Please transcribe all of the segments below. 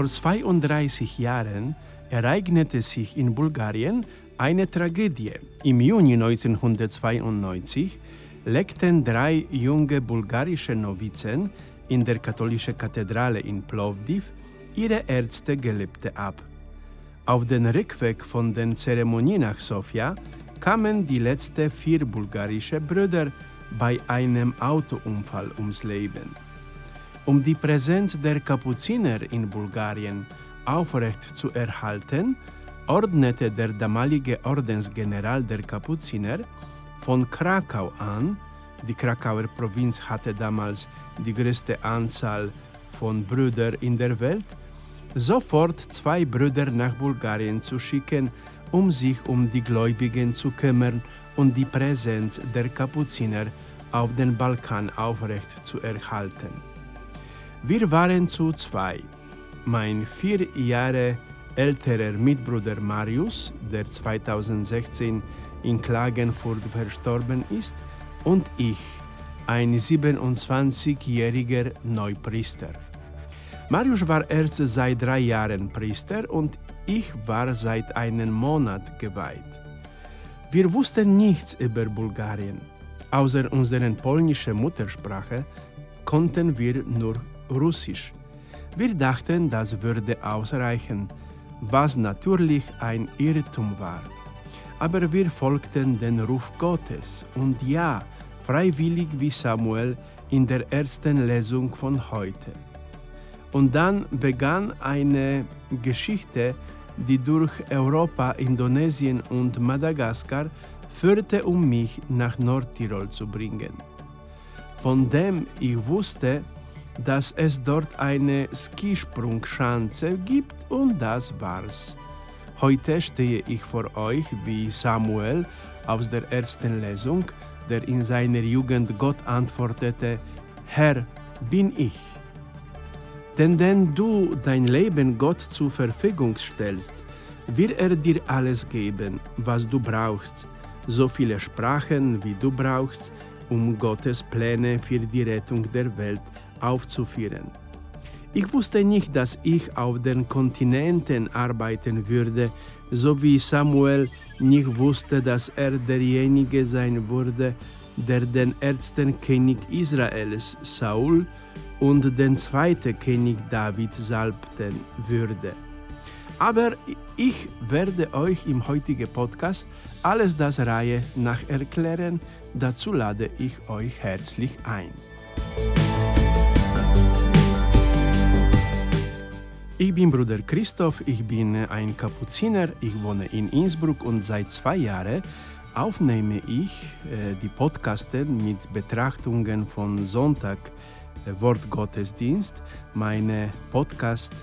Vor 32 Jahren ereignete sich in Bulgarien eine Tragödie. Im Juni 1992 legten drei junge bulgarische Novizen in der katholischen Kathedrale in Plovdiv ihre Ärzte ab. Auf den Rückweg von den Zeremonie nach Sofia kamen die letzten vier bulgarische Brüder bei einem Autounfall ums Leben. Um die Präsenz der Kapuziner in Bulgarien aufrecht zu erhalten, ordnete der damalige Ordensgeneral der Kapuziner von Krakau an, die Krakauer Provinz hatte damals die größte Anzahl von Brüdern in der Welt, sofort zwei Brüder nach Bulgarien zu schicken, um sich um die Gläubigen zu kümmern und die Präsenz der Kapuziner auf den Balkan aufrecht zu erhalten. Wir waren zu zwei. Mein vier Jahre älterer Mitbruder Marius, der 2016 in Klagenfurt verstorben ist, und ich, ein 27-jähriger Neupriester. Marius war erst seit drei Jahren Priester und ich war seit einem Monat geweiht. Wir wussten nichts über Bulgarien. Außer unserer polnischen Muttersprache konnten wir nur Russisch. Wir dachten, das würde ausreichen, was natürlich ein Irrtum war. Aber wir folgten den Ruf Gottes und ja, freiwillig wie Samuel in der ersten Lesung von heute. Und dann begann eine Geschichte, die durch Europa, Indonesien und Madagaskar führte, um mich nach Nordtirol zu bringen. Von dem ich wusste, dass es dort eine Skisprungschanze gibt und das war's. Heute stehe ich vor euch wie Samuel aus der ersten Lesung, der in seiner Jugend Gott antwortete, Herr, bin ich. Denn wenn du dein Leben Gott zur Verfügung stellst, wird er dir alles geben, was du brauchst, so viele Sprachen, wie du brauchst, um Gottes Pläne für die Rettung der Welt aufzuführen. Ich wusste nicht, dass ich auf den Kontinenten arbeiten würde, so wie Samuel nicht wusste, dass er derjenige sein würde, der den ersten König Israels, Saul, und den zweiten König David salbten würde. Aber ich werde euch im heutigen Podcast alles das Reihe nach erklären. Dazu lade ich euch herzlich ein. Ich bin Bruder Christoph, ich bin ein Kapuziner, ich wohne in Innsbruck und seit zwei Jahren aufnehme ich äh, die Podcasten mit Betrachtungen von Sonntag Wortgottesdienst. Meine Podcast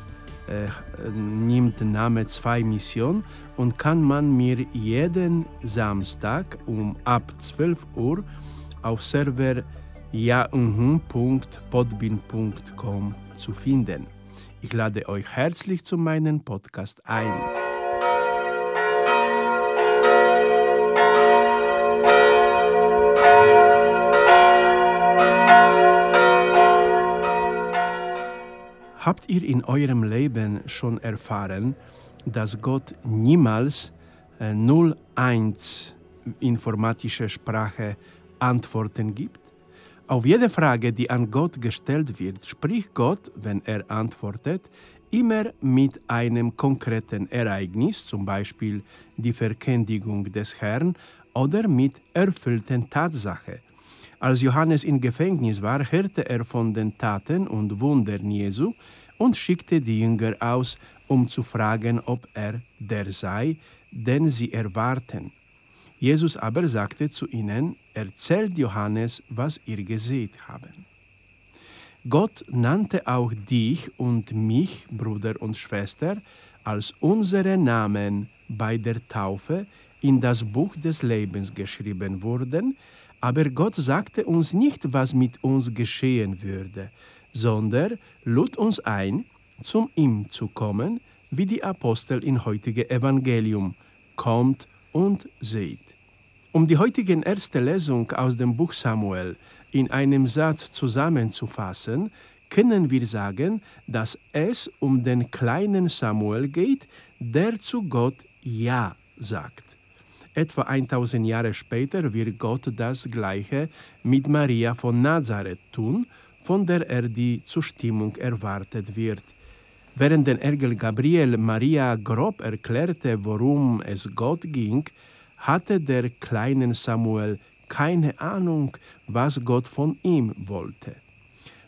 äh, nimmt den Namen Zwei Mission und kann man mir jeden Samstag um ab 12 Uhr auf Server ja.podbin.com zu finden. Ich lade euch herzlich zu meinem Podcast ein. Habt ihr in eurem Leben schon erfahren, dass Gott niemals äh, 01 informatische Sprache Antworten gibt? Auf jede Frage, die an Gott gestellt wird, spricht Gott, wenn er antwortet, immer mit einem konkreten Ereignis, zum Beispiel die Verkündigung des Herrn, oder mit erfüllten Tatsache. Als Johannes im Gefängnis war, hörte er von den Taten und Wundern Jesu und schickte die Jünger aus, um zu fragen, ob er der sei, den sie erwarten. Jesus aber sagte zu ihnen, erzählt Johannes, was ihr gesehen haben. Gott nannte auch dich und mich, Bruder und Schwester, als unsere Namen bei der Taufe in das Buch des Lebens geschrieben wurden, aber Gott sagte uns nicht, was mit uns geschehen würde, sondern lud uns ein, zum ihm zu kommen, wie die Apostel im heutigen Evangelium. Kommt und seht. Um die heutige erste Lesung aus dem Buch Samuel in einem Satz zusammenzufassen, können wir sagen, dass es um den kleinen Samuel geht, der zu Gott Ja sagt. Etwa 1000 Jahre später wird Gott das Gleiche mit Maria von Nazareth tun, von der er die Zustimmung erwartet wird. Während der Engel Gabriel Maria grob erklärte, worum es Gott ging, hatte der kleine Samuel keine Ahnung, was Gott von ihm wollte.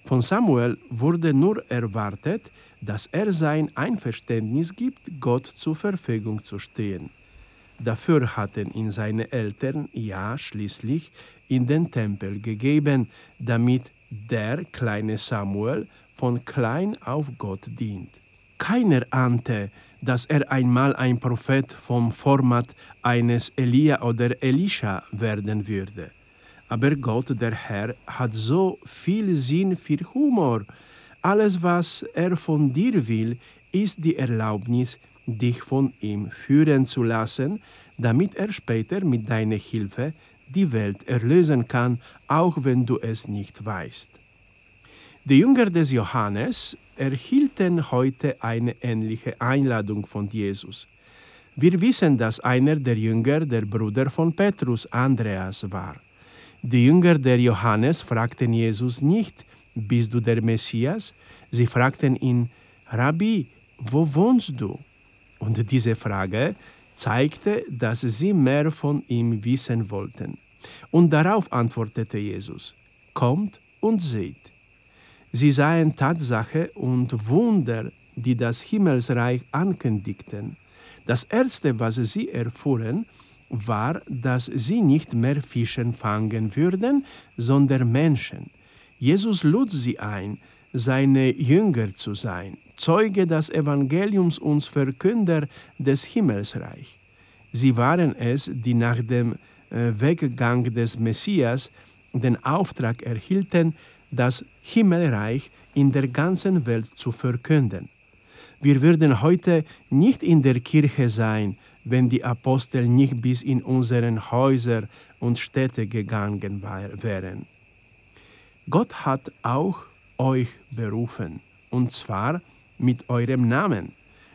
Von Samuel wurde nur erwartet, dass er sein Einverständnis gibt, Gott zur Verfügung zu stehen. Dafür hatten ihn seine Eltern ja schließlich in den Tempel gegeben, damit der kleine Samuel von klein auf Gott dient. Keiner ahnte, dass er einmal ein Prophet vom Format eines Elia oder Elisha werden würde. Aber Gott, der Herr, hat so viel Sinn für Humor. Alles, was er von dir will, ist die Erlaubnis, dich von ihm führen zu lassen, damit er später mit deiner Hilfe die Welt erlösen kann, auch wenn du es nicht weißt. Die Jünger des Johannes erhielten heute eine ähnliche Einladung von Jesus. Wir wissen, dass einer der Jünger der Bruder von Petrus, Andreas, war. Die Jünger der Johannes fragten Jesus nicht, bist du der Messias? Sie fragten ihn, Rabbi, wo wohnst du? Und diese Frage zeigte, dass sie mehr von ihm wissen wollten. Und darauf antwortete Jesus, kommt und seht. Sie sahen Tatsache und Wunder, die das Himmelsreich ankündigten. Das Erste, was sie erfuhren, war, dass sie nicht mehr Fischen fangen würden, sondern Menschen. Jesus lud sie ein, seine Jünger zu sein, Zeuge des Evangeliums und Verkünder des Himmelsreichs. Sie waren es, die nach dem äh, Weggang des Messias den Auftrag erhielten, das Himmelreich in der ganzen Welt zu verkünden. Wir würden heute nicht in der Kirche sein, wenn die Apostel nicht bis in unseren Häuser und Städte gegangen wären. Gott hat auch euch berufen, und zwar mit eurem Namen,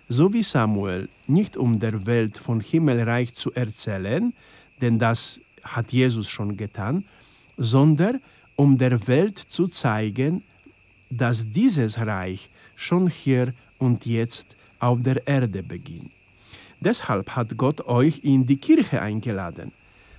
so wie Samuel, nicht um der Welt von Himmelreich zu erzählen, denn das hat Jesus schon getan, sondern um der Welt zu zeigen, dass dieses Reich schon hier und jetzt auf der Erde beginnt. Deshalb hat Gott euch in die Kirche eingeladen.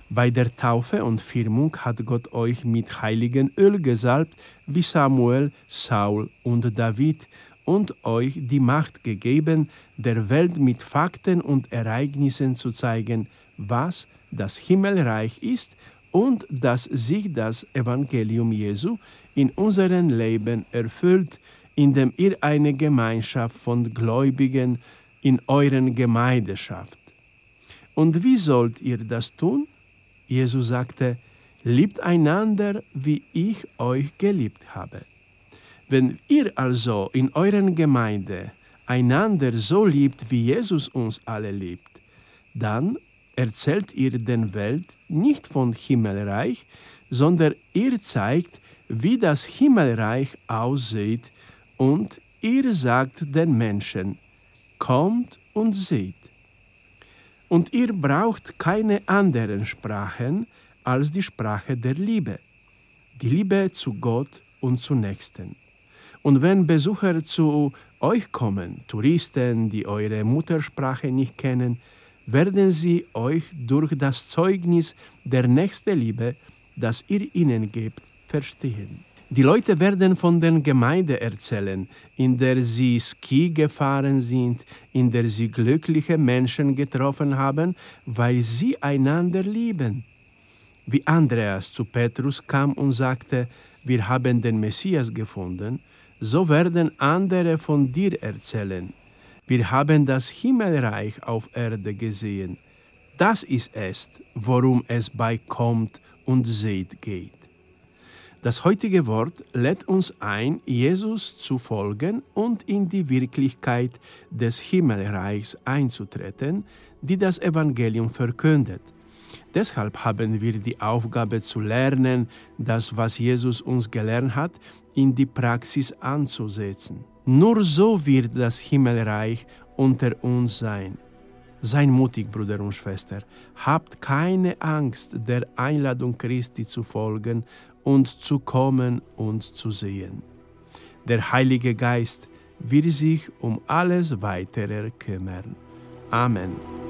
Bei der Taufe und Firmung hat Gott euch mit heiligen Öl gesalbt, wie Samuel, Saul und David, und euch die Macht gegeben, der Welt mit Fakten und Ereignissen zu zeigen, was das Himmelreich ist und dass sich das Evangelium Jesu in unserem Leben erfüllt, indem ihr eine Gemeinschaft von Gläubigen in euren Gemeinde schafft. Und wie sollt ihr das tun? Jesus sagte, liebt einander, wie ich euch geliebt habe. Wenn ihr also in euren Gemeinde einander so liebt, wie Jesus uns alle liebt, dann erzählt ihr den Welt nicht von Himmelreich, sondern ihr zeigt, wie das Himmelreich aussieht und ihr sagt den Menschen, kommt und seht. Und ihr braucht keine anderen Sprachen als die Sprache der Liebe, die Liebe zu Gott und zu Nächsten. Und wenn Besucher zu euch kommen, Touristen, die eure Muttersprache nicht kennen, werden sie euch durch das Zeugnis der Nächstenliebe, das ihr ihnen gebt, verstehen. Die Leute werden von der Gemeinde erzählen, in der sie Ski gefahren sind, in der sie glückliche Menschen getroffen haben, weil sie einander lieben. Wie Andreas zu Petrus kam und sagte, wir haben den Messias gefunden, so werden andere von dir erzählen, wir haben das Himmelreich auf Erde gesehen. Das ist es, worum es bei kommt und seht geht. Das heutige Wort lädt uns ein, Jesus zu folgen und in die Wirklichkeit des Himmelreichs einzutreten, die das Evangelium verkündet. Deshalb haben wir die Aufgabe zu lernen, das, was Jesus uns gelernt hat, in die Praxis anzusetzen. Nur so wird das Himmelreich unter uns sein. Sei mutig, Bruder und Schwester. Habt keine Angst, der Einladung Christi zu folgen und zu kommen und zu sehen. Der Heilige Geist wird sich um alles weitere kümmern. Amen.